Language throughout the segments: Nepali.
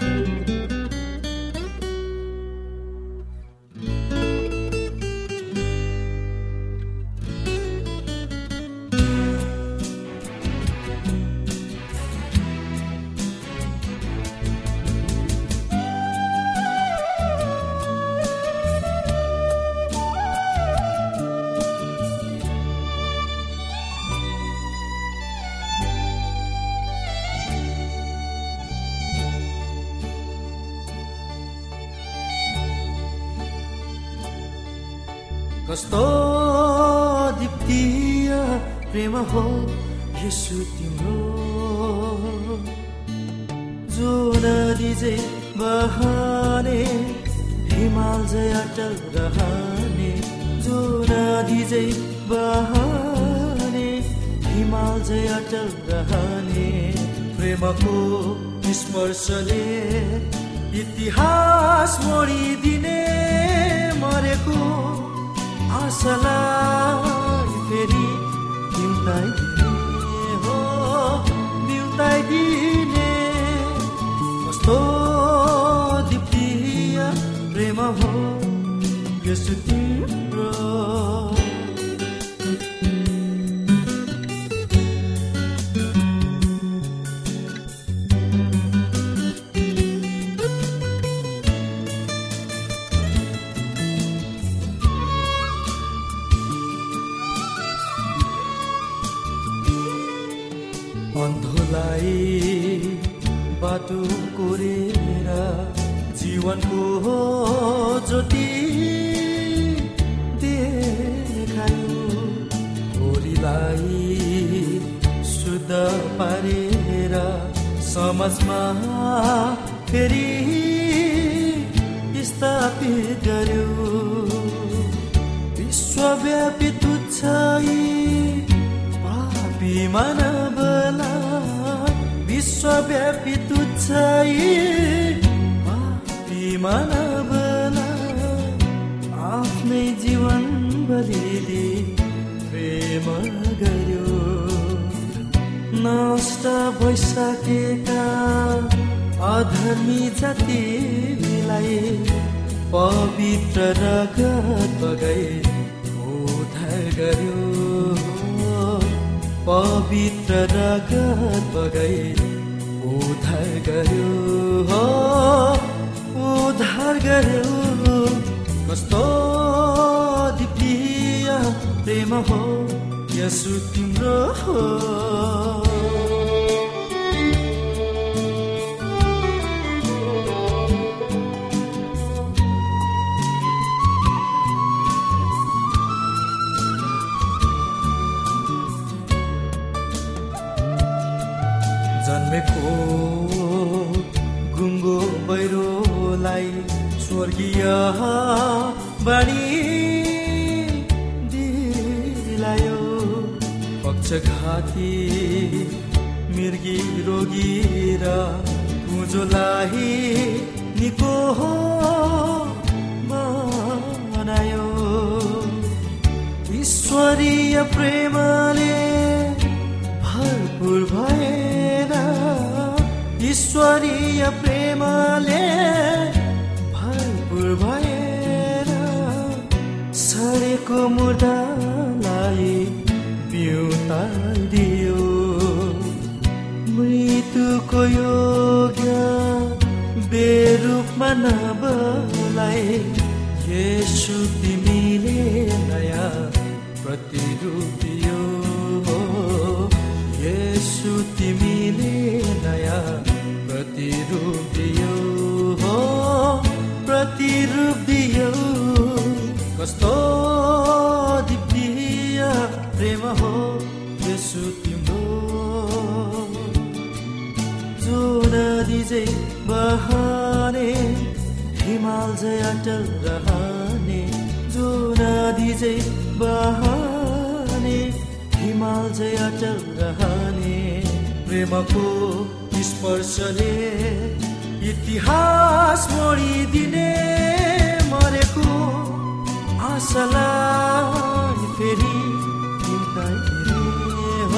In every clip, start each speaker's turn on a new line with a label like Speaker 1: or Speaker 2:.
Speaker 1: Música कस्तो दिप्तीय प्रेम हो यसु तिम्रो। जो नदी चाहिँ बहाने हिमाल जय अटल रहने जो नदी चाहिँ बहाने हिमाल जय अटल रहने प्रेमको स्पर्शले इतिहास मोडिदिने मरेको आशालाई फेरि बिउताइदिने हो बिउताइदिने कस्तो दिप्तीय प्रेम हो यसो तिम्रो होरीलाई शुद्ध पारेर समाजमा फेरि स्थापित गर्यो। विश्वव्यापी तुच्छ पापी मानवला। विश्वव्यापी तुच्छ मानवला। आफ्नै जीवन बलिदि प्रेम गर्यो नष्ट भइसकेका अधर्मी जातिलाई पवित्र रगत बगाई उद्धार गर्यो। पवित्र रगत बगाई उद्धार गर्यो। हो उद्धार गर्यो। कस्तो दिप्रिय प्रेम हो। यसु तिम्रो हो जन्मेको गुङ्गो बै मलाई स्वर्गीय बाणी पक्षघाती मिर्गी रोगी र कुजोलाई निको हो बनायो। ईश्वरीय प्रेमले भरपुर भएर ईश्वरीय प्रेमले भरपुर भएर सडेको मुर्दालाई दियो मृत्युको योग्य बेरूपमा नबलाई यसु तिमीले नयाँ प्रतिरूप दियो यसु तिमीले नयाँ प्रतिरूप दियो हो। प्रतिरूप दियो। कस्तो नदी चाहिँ बहाने हिमाल चाहिँ अटल रहने। जो नदी चाहिँ बहाने हिमाल चाहिँ अटल रहने। प्रेमको स्पर्शले इतिहास मोडिदिने मरेको आशालाई फेरि हो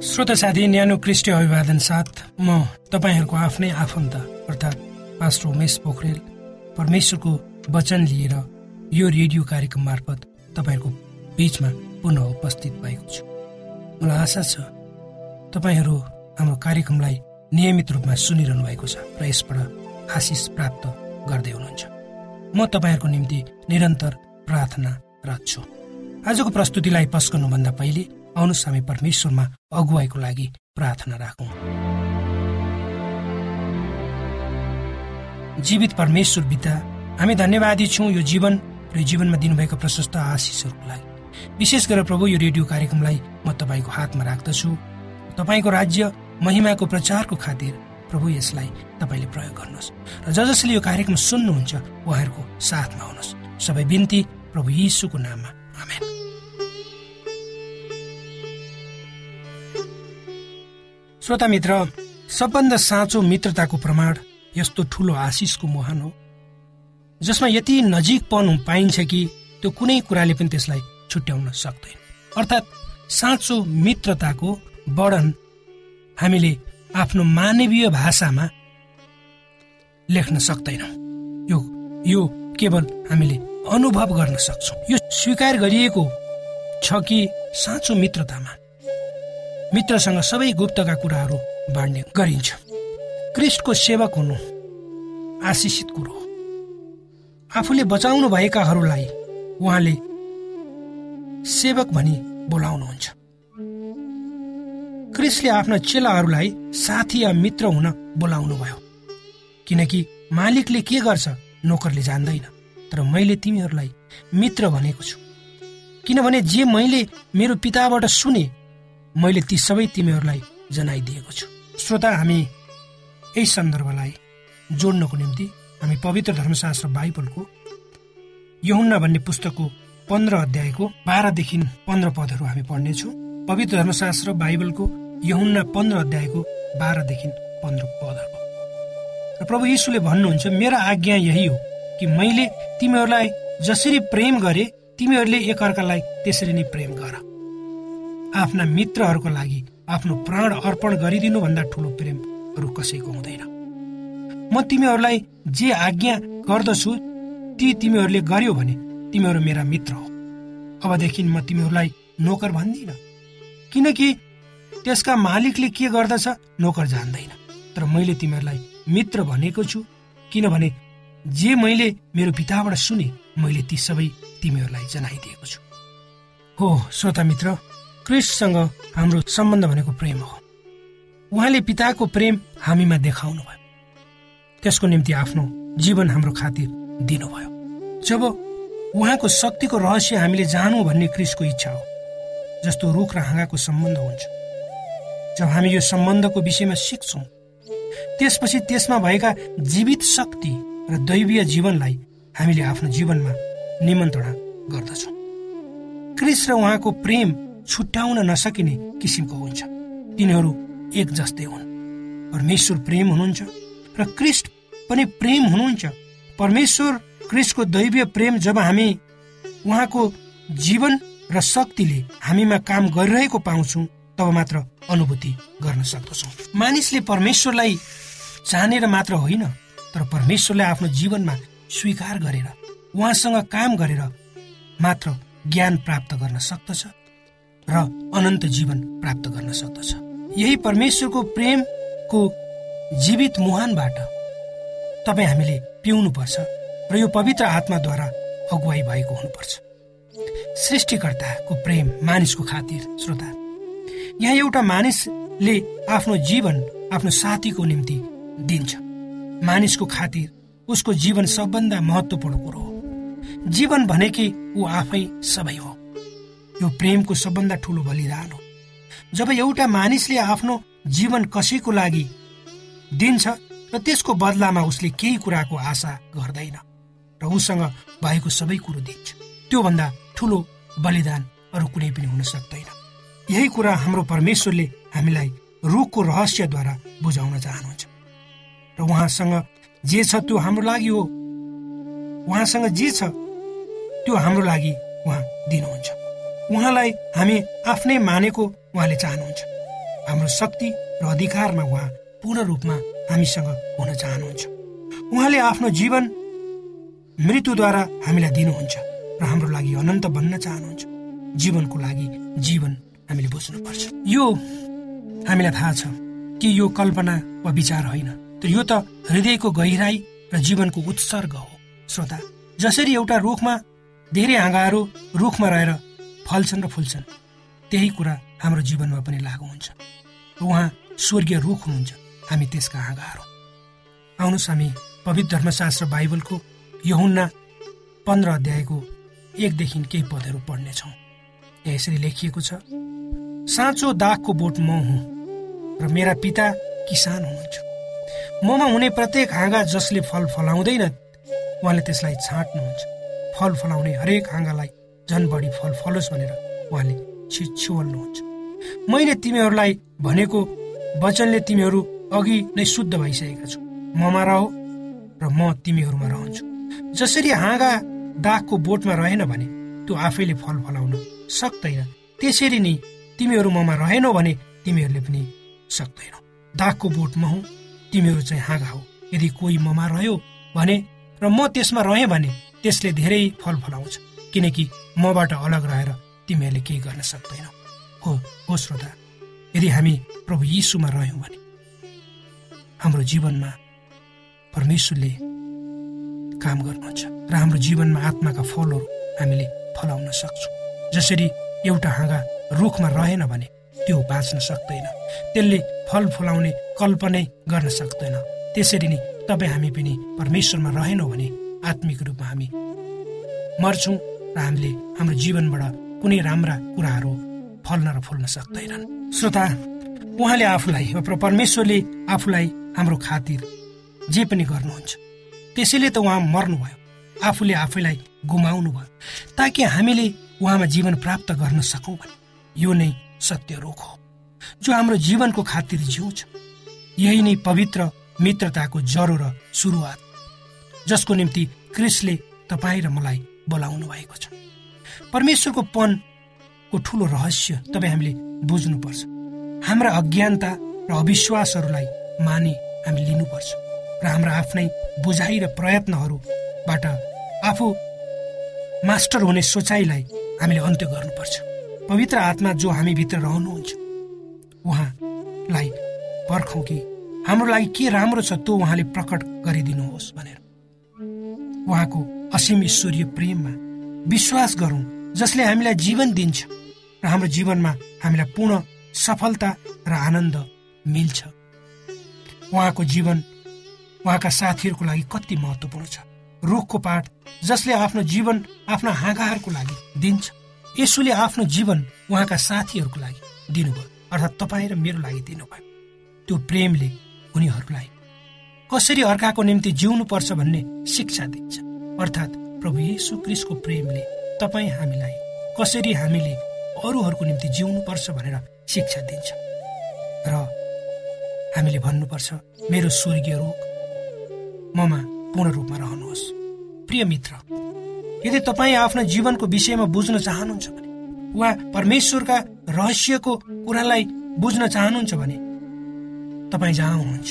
Speaker 2: श्रोता साथी न्यानो क्रिस्टी अभिवादन साथ म तपाईँहरूको आफ्नै आफन्त अर्थात् पास्टर उमेश पोखरेल परमेश्वरको वचन लिएर यो रेडियो कार्यक्रम मार्फत तपाईँहरूको बिचमा पुनः उपस्थित भएको छु। मलाई आशा छ तपाईँहरू हाम्रो कार्यक्रमलाई नियमित रूपमा सुनिरहनु भएको छ र यसबाट आशिष प्राप्त गर्दै हुनुहुन्छ। म तपाईँहरूको निम्ति निरन्तर प्रार्थना राख्छु। आजको प्रस्तुतिलाई पस्कनुभन्दा पहिले आउनुहोस् हामी परमेश्वरमा अगुवाईको लागि प्रार्थना राखौँ। जीवित परमेश्वर पिता हामी धन्यवादी छौँ यो जीवन र जीवनमा दिनुभएको प्रशस्त आशिषहरूको लागि। विशेष गरेर प्रभु यो रेडियो कार्यक्रमलाई म तपाईँको हातमा राख्दछु। तपाईँको राज्य महिमाको प्रचारको खातिर प्रभु यसलाई तपाईँले प्रयोग गर्नुहोस्। र ज जसले यो कार्यक्रम सुन्नुहुन्छ उहाँहरूको साथमा हुनुहोस्। सबै बिन्ती प्रभु यीशुको नाममा। आमेन। श्रोता मित्र सबभन्दा साँचो मित्रताको प्रमाण यस्तो ठुलो आशिषको मोहन हो जसमा यति नजिकपन पाइन्छ कि त्यो कुनै कुराले पनि त्यसलाई छुट्याउन सक्दैन। अर्थात् साँचो मित्रताको वर्णन हामीले आफ्नो मानवीय भाषामा लेख्न सक्दैनौँ। यो यो केवल हामीले अनुभव गर्न सक्छौँ। यो स्वीकार गरिएको छ कि साँचो मित्रतामा मित्रसँग सबै गुप्तका कुराहरू बाँड्ने गरिन्छ। क्रिस्टको सेवक हुनु आशिषित कुरो हो। आफूले बचाउनु भएकाहरूलाई उहाँले सेवक भनी बोलाउनुहुन्छ। क्रिसले आफ्ना चेलाहरूलाई साथी या मित्र हुन बोलाउनु भयो किनकि मालिकले के गर्छ नोकरले जान्दैन। तर मैले तिमीहरूलाई मित्र भनेको छु। किनभने जे मैले मेरो पिताबाट सुने मैले ती सबै तिमीहरूलाई जनाइदिएको छु। श्रोता हामी यही सन्दर्भलाई जोड्नको निम्ति हामी पवित्र धर्मशास्त्र बाइबलको यहुन्ना भन्ने पुस्तकको पन्ध्र अध्यायको बाह्रदेखि पन्ध्र पदहरू हामी पढ्नेछौँ। पवित्र धर्मशास्त्र बाइबलको यहुन्ना पन्ध्र अध्यायको बाह्रदेखि पन्ध्र पदहरू। र प्रभु यीशुले भन्नुहुन्छ मेरो आज्ञा यही हो कि मैले तिमीहरूलाई जसरी प्रेम गरे तिमीहरूले एकअर्कालाई त्यसरी नै प्रेम गर। आफ्ना मित्रहरूको लागि आफ्नो प्राण अर्पण गरिदिनु भन्दा ठुलो प्रेमहरू कसैको हुँदैन। म तिमीहरूलाई जे आज्ञा गर्दछु ती तिमीहरूले गर्यो भने तिमीहरू मेरा मित्र हो। अबदेखि म तिमीहरूलाई नोकर भन्दिनँ। किनकि त्यसका मालिकले के गर्दछ नोकर जान्दैन। तर मैले तिमीहरूलाई मित्र भनेको छु किनभने जे मैले मेरो पिताबाट सुने मैले ती सबै तिमीहरूलाई जनाइदिएको छु। हो श्रोता मित्र क्रिस्टसँग हाम्रो सम्बन्ध भनेको प्रेम हो। उहाँले पिताको प्रेम हामीमा देखाउनु भयो त्यसको निम्ति आफ्नो जीवन हाम्रो खातिर दिनुभयो। जब उहाँको शक्तिको रहस्य हामीले जानु भन्ने क्रिसको इच्छा हो जस्तो रुख र हाँगाको सम्बन्ध हुन्छ। जब हामी यो सम्बन्धको विषयमा सिक्छौँ त्यसपछि त्यसमा भएका जीवित शक्ति र दैवीय जीवनलाई हामीले आफ्नो जीवनमा निमन्त्रणा गर्दछौँ। क्रिस र उहाँको प्रेम छुट्याउन नसकिने किसिमको हुन्छ। तिनीहरू एक जस्तै हुन्। परमेश्वर प्रेम हुनुहुन्छ र क्रिस्ट पनि प्रेम हुनुहुन्छ। परमेश्वर क्रिस्टको दैवीय प्रेम जब हामी उहाँको जीवन र शक्तिले हामीमा काम गरिरहेको पाउँछौँ तब मात्र अनुभूति गर्न सक्दछौँ। मानिसले परमेश्वरलाई जानेर मात्र होइन तर परमेश्वरलाई आफ्नो जीवनमा स्वीकार गरेर उहाँसँग काम गरेर मात्र ज्ञान प्राप्त गर्न सक्दछ। र अनन्त जीवन प्राप्त गर्न सक्दछ। यही परमेश्वरको प्रेमको जीवित मुहानबाट तपाईँ हामीले पिउनुपर्छ र यो पवित्र आत्माद्वारा अगुवाई भएको हुनुपर्छ। सृष्टिकर्ताको प्रेम मानिसको खातिर श्रोता। यहाँ एउटा मानिसले आफ्नो जीवन आफ्नो साथीको निम्ति दिन्छ। मानिसको खातिर उसको जीवन सबभन्दा महत्वपूर्ण कुरो हो। जीवन भनेकै ऊ आफै सबै हो। यो प्रेमको सबभन्दा ठुलो बलिदान हो। जब एउटा मानिसले आफ्नो जीवन कसैको लागि दिन्छ र त्यसको बदलामा उसले केही कुराको आशा गर्दैन र उसँग भएको सबै कुरो दिन्छ त्योभन्दा ठुलो बलिदान अरू कुनै पनि हुन सक्दैन। यही कुरा हाम्रो परमेश्वरले हामीलाई रुखको रहस्यद्वारा बुझाउन चाहनुहुन्छ। र उहाँसँग जे छ त्यो हाम्रो लागि हो। उहाँसँग जे छ त्यो हाम्रो लागि उहाँ दिनुहुन्छ। उहाँलाई हामी आफ्नै मानेको उहाँले चाहनुहुन्छ। हाम्रो शक्ति र अधिकारमा उहाँ पूर्ण रूपमा हामीसँग हुन चाहनुहुन्छ। उहाँले आफ्नो जीवन मृत्युद्वारा हामीलाई दिनुहुन्छ र हाम्रो लागि अनन्त बन्न चाहनुहुन्छ। जीवनको लागि जीवन हामीले बुझ्नुपर्छ। यो हामीलाई थाहा छ कि यो कल्पना वा विचार होइन तर यो त हृदयको गहिराई र जीवनको उत्सर्ग हो। श्रोता जसरी एउटा रुखमा धेरै हाँगाहरू रुखमा रहेर फल्छन् र फुल्छन्। त्यही कुरा हाम्रो जीवनमा पनि लागु हुन्छ। उहाँ स्वर्गीय रुख हुनुहुन्छ। हामी त्यसका हाँगाहरू आउनुहोस् हामी पवित्र धर्मशास्त्र बाइबलको यहुन्ना पन्ध्र अध्यायको एकदेखि केही पदहरू पढ्नेछौँ। यहाँ यसरी लेखिएको छ साँचो दागको बोट म हुँ र मेरा पिता किसान हुनुहुन्छ। ममा हुने प्रत्येक हाँगा जसले फल फलाउँदैन उहाँले त्यसलाई छाँट्नुहुन्छ। फल फलाउने हरेक हाँगालाई झन् बढी फल फलोस् भनेर उहाँले छिछुवल्नुहुन्छ मैले तिमीहरूलाई भनेको वचनले तिमीहरू अघि नै शुद्ध भइसकेका छु। ममा रह र म तिमीहरूमा रहन्छु। जसरी हाँगा दागको बोटमा रहेन भने त्यो आफैले फल फलाउन सक्दैन त्यसरी नै तिमीहरू ममा रहेनौ भने तिमीहरूले पनि सक्दैनौ दागको बोट म हुँ तिमीहरू चाहिँ हाँगा हो। यदि कोही ममा रह्यो भने र म त्यसमा रहेँ भने त्यसले धेरै फल फलाउँछ। किनकि मबाट अलग रहेर तिमीहरूले केही गर्न सक्दैनौ। हो हो श्रोता यदि हामी प्रभु यीशुमा रह्यौँ भने हाम्रो जीवनमा परमेश्वरले काम गर्नुहुन्छ र हाम्रो जीवनमा आत्माका फलहरू हामीले फलाउन सक्छौँ। जसरी एउटा हाँगा रुखमा रहेन भने त्यो बाँच्न सक्दैन। त्यसले फल फलाउने कल्पनै गर्न सक्दैन। त्यसरी नै तपाईँ हामी पनि परमेश्वरमा रहेनौँ भने आत्मिक रूपमा हामी मर्छौँ र हामीले हाम्रो जीवनबाट कुनै राम्रा कुराहरू फल्न र फुल्न सक्दैनन्। श्रोता उहाँले आफूलाई परमेश्वरले आफूलाई हाम्रो खातिर जे पनि गर्नुहुन्छ त्यसैले त उहाँ मर्नुभयो। आफूले आफैलाई गुमाउनु भयो ताकि हामीले उहाँमा जीवन प्राप्त गर्न सकौँ भने यो नै सत्य रोग हो। जो हाम्रो जीवनको खातिर जिउँछ यही नै पवित्र मित्रताको जरो र सुरुवात जसको निम्ति क्रिसले तपाईँ र मलाई बोलाउनु भएको छ। परमेश्वरको पनको ठुलो रहस्य तपाईँ हामीले बुझ्नुपर्छ। हाम्रा अज्ञानता र अविश्वासहरूलाई माने हामी लिनुपर्छ र हाम्रा आफ्नै बुझाइ र प्रयत्नहरूबाट आफू मास्टर हुने सोचाइलाई हामीले अन्त्य गर्नुपर्छ। पवित्र आत्मा जो हामीभित्र रहनुहुन्छ उहाँलाई पर्खौँ कि हाम्रो लागि के राम्रो छ त्यो उहाँले प्रकट गरिदिनुहोस् भनेर। उहाँको असीम ईश्वरीय प्रेममा विश्वास गरौँ जसले हामीलाई जीवन दिन्छ र हाम्रो जीवनमा हामीलाई पूर्ण सफलता र आनन्द मिल्छ। उहाँको जीवन उहाँका साथीहरूको लागि कति महत्त्वपूर्ण छ। रुखको पाठ जसले आफ्नो जीवन आफ्ना हाँगाहरूको लागि दिन्छ यसुले आफ्नो जीवन उहाँका साथीहरूको लागि दिनुभयो अर्थात् तपाईँ र मेरो लागि दिनुभयो। त्यो प्रेमले उनीहरूलाई कसरी अर्काको निम्ति जिउनु पर्छ भन्ने शिक्षा दिन्छ। अर्थात् प्रभु येसु क्रिस्टको प्रेमले तपाईँ हामीलाई कसरी हामीले अरूहरूको निम्ति जिउनु पर्छ भनेर शिक्षा दिन्छ। र हामीले भन्नुपर्छ मेरो स्वर्गीय रोग ममा पूर्ण रूपमा रहनुहोस्। प्रिय मित्र यदि तपाईँ आफ्नो जीवनको विषयमा बुझ्न चाहनुहुन्छ भने वा परमेश्वरका रहस्यको कुरालाई बुझ्न चाहनुहुन्छ भने तपाईँ जहाँ हुनुहुन्छ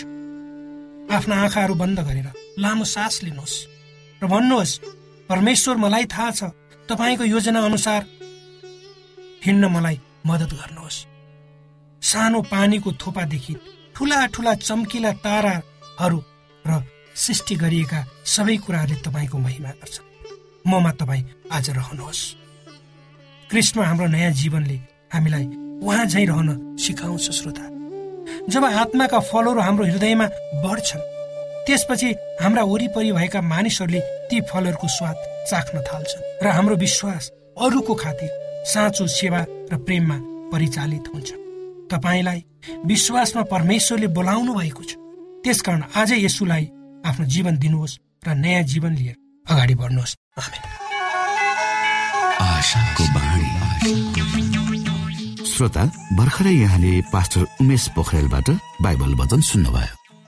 Speaker 2: आफ्ना आँखाहरू बन्द गरेर लामो सास लिनुहोस्। र भन्नुहोस् परमेश्वर मलाई थाहा छ। तपाईँको योजना अनुसार हिँड्न मलाई मद्दत गर्नुहोस्। सानो पानीको थोपादेखि ठुला ठुला चम्किला ताराहरू र सृष्टि गरिएका सबै कुराहरूले तपाईँको महिमा गर्छ। ममा तपाईँ आज रहनुहोस्। कृष्ण हाम्रो नयाँ जीवनले हामीलाई उहाँ झै रहन सिकाउँछ श्रोता। जब आत्माका फलहरू हाम्रो हृदयमा बढ्छन् त्यसपछि हाम्रा वरिपरि भएका मानिसहरूले ती फलहरूको स्वाद चाख्न थाल्छन् र हाम्रो विश्वास अरूको खातिर साँचो सेवा र प्रेममा परिचालित हुन्छ। तपाईँलाई विश्वासमा परमेश्वरले बोलाउनु भएको छ। त्यसकारण आज यसुलाई आफ्नो जीवन दिनुहोस् र नयाँ जीवन लिएर अगाडि बढ्नुहोस्।
Speaker 3: श्रोता भर्खरै यहाँले पास्टर उमेश पोखरेलबाट बाइबल वचन सुन्नुभयो।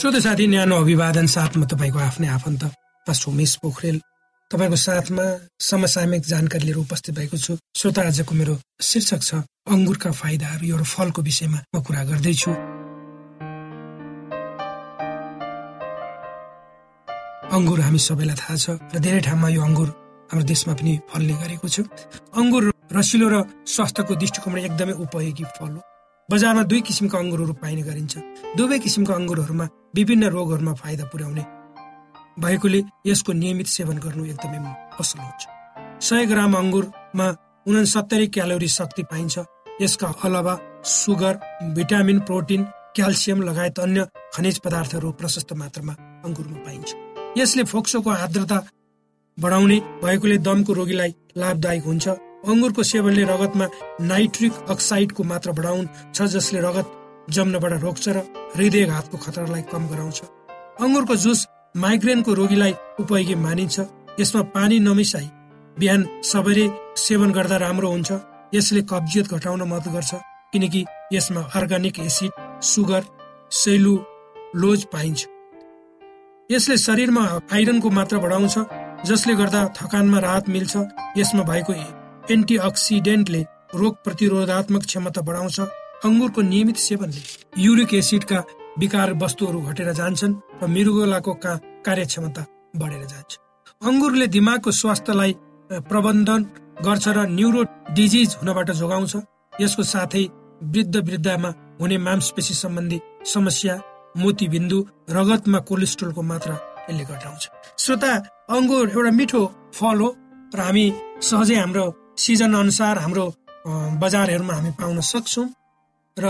Speaker 2: श्रोत साथी न्यानो अभिवादन साथमा तपाईँको आफ्नै आफन्त उमेश पोखरेल तपाईँको साथमा समसामयिक जानकारी लिएर उपस्थित भएको छु। श्रोता आजको मेरो शीर्षक छ अङ्गुरका फाइदाहरू एउटा फलको विषयमा म कुरा गर्दैछु। अङ्गुर हामी सबैलाई थाहा छ र धेरै ठाउँमा यो अङ्गुर हाम्रो देशमा पनि फल्ने गरेको छ। अङ्गुर रसिलो र स्वास्थ्यको दृष्टिकोणबाट एकदमै उपयोगी फल हो। बजारमा दुई किसिमका अङ्गुरहरू पाइने गरिन्छ। दुवै किसिमका अङ्गुरहरूमा विभिन्न रोगहरूमा फाइदा पुर्याउने भएकोले यसको नियमित सेवन गर्नु एकदमै असल हुन्छ। सय ग्राम अङ्गुरमा उनसत्तरी क्यालोरी शक्ति पाइन्छ। यसका अलावा सुगर भिटामिन प्रोटिन क्याल्सियम लगायत अन्य खनिज पदार्थहरू प्रशस्त मात्रामा अङ्गुरमा पाइन्छ। यसले फोक्सोको आर्द्रता बढाउने भएकोले दमको रोगीलाई लाभदायक हुन्छ। अङ्गुरको सेवनले रगतमा नाइट्रिक अक्साइडको मात्रा बढाउँछ जसले रगत जम्नबाट रोक्छ र हृदयघातको खतरालाई कम गराउँछ। अङ्गुरको जुस माइग्रेनको रोगीलाई उपयोगी मानिन्छ। यसमा पानी नमिसाई बिहान सबैले सेवन गर्दा राम्रो हुन्छ। यसले कब्जियत घटाउन मद्दत गर्छ किनकि यसमा अर्ग्यानिक एसिड सुगर सेलुलोज पाइन्छ। यसले शरीरमा आइरनको मात्रा बढाउँछ जसले गर्दा थकानमा राहत मिल्छ। यसमा भएको एन्टिअक्सिडेन्टले रोग प्रतिरोधात्मक क्षमता बढाउँछ। अङ्गुरको नियमित सेवनले युरिक एसिडका विकार वस्तुहरू घटेर जान्छन् र मृगोलाको कार्यक्षमता बढेर जान्छ। अङ्गुरले दिमागको स्वास्थ्यलाई प्रबन्धन गर्छ र न्युरो डिजिज हुनबाट जोगाउँछ। यसको साथै वृद्ध वृद्धमा हुने मांसपेशी सम्बन्धी समस्या मोतीबिन्दु रगतमा कोलेस्ट्रोलको मात्रा यसले घटाउँछ। श्रोता अङ्गुर एउटा मिठो फल हो र हामी सहजै हाम्रो सिजन अनुसार हाम्रो बजारहरूमा हामी पाउन सक्छौँ। र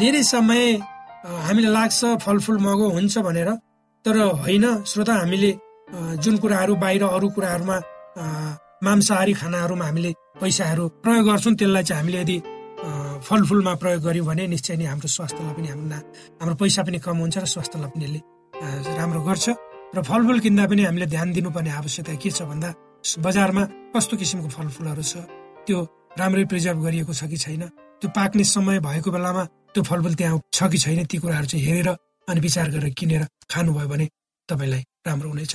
Speaker 2: धेरै समय हामीलाई लाग्छ फलफुल महँगो हुन्छ भनेर तर होइन श्रोता हामीले जुन कुराहरू बाहिर अरू कुराहरूमा मांसाहारी खानाहरूमा हामीले पैसाहरू प्रयोग गर्छौँ त्यसलाई चाहिँ हामीले यदि फलफुलमा प्रयोग गर्यौँ भने निश्चय नै हाम्रो स्वास्थ्यलाई पनि हाम्रो हाम्रो पैसा पनि कम हुन्छ र स्वास्थ्यलाई पनि यसले राम्रो गर्छ। र फलफुल किन्दा पनि हामीले ध्यान दिनुपर्ने आवश्यकता के छ भन्दा बजारमा कस्तो किसिमको फलफुलहरू छ? त्यो राम्रै प्रिजर्भ गरिएको छ कि छैन? त्यो पाक्ने समय भएको बेलामा त्यो फलफुल त्यहाँ छ कि छैन ती कुराहरू चाहिँ हेरेर अनि विचार गरेर किनेर खानुभयो भने तपाईँलाई राम्रो हुनेछ।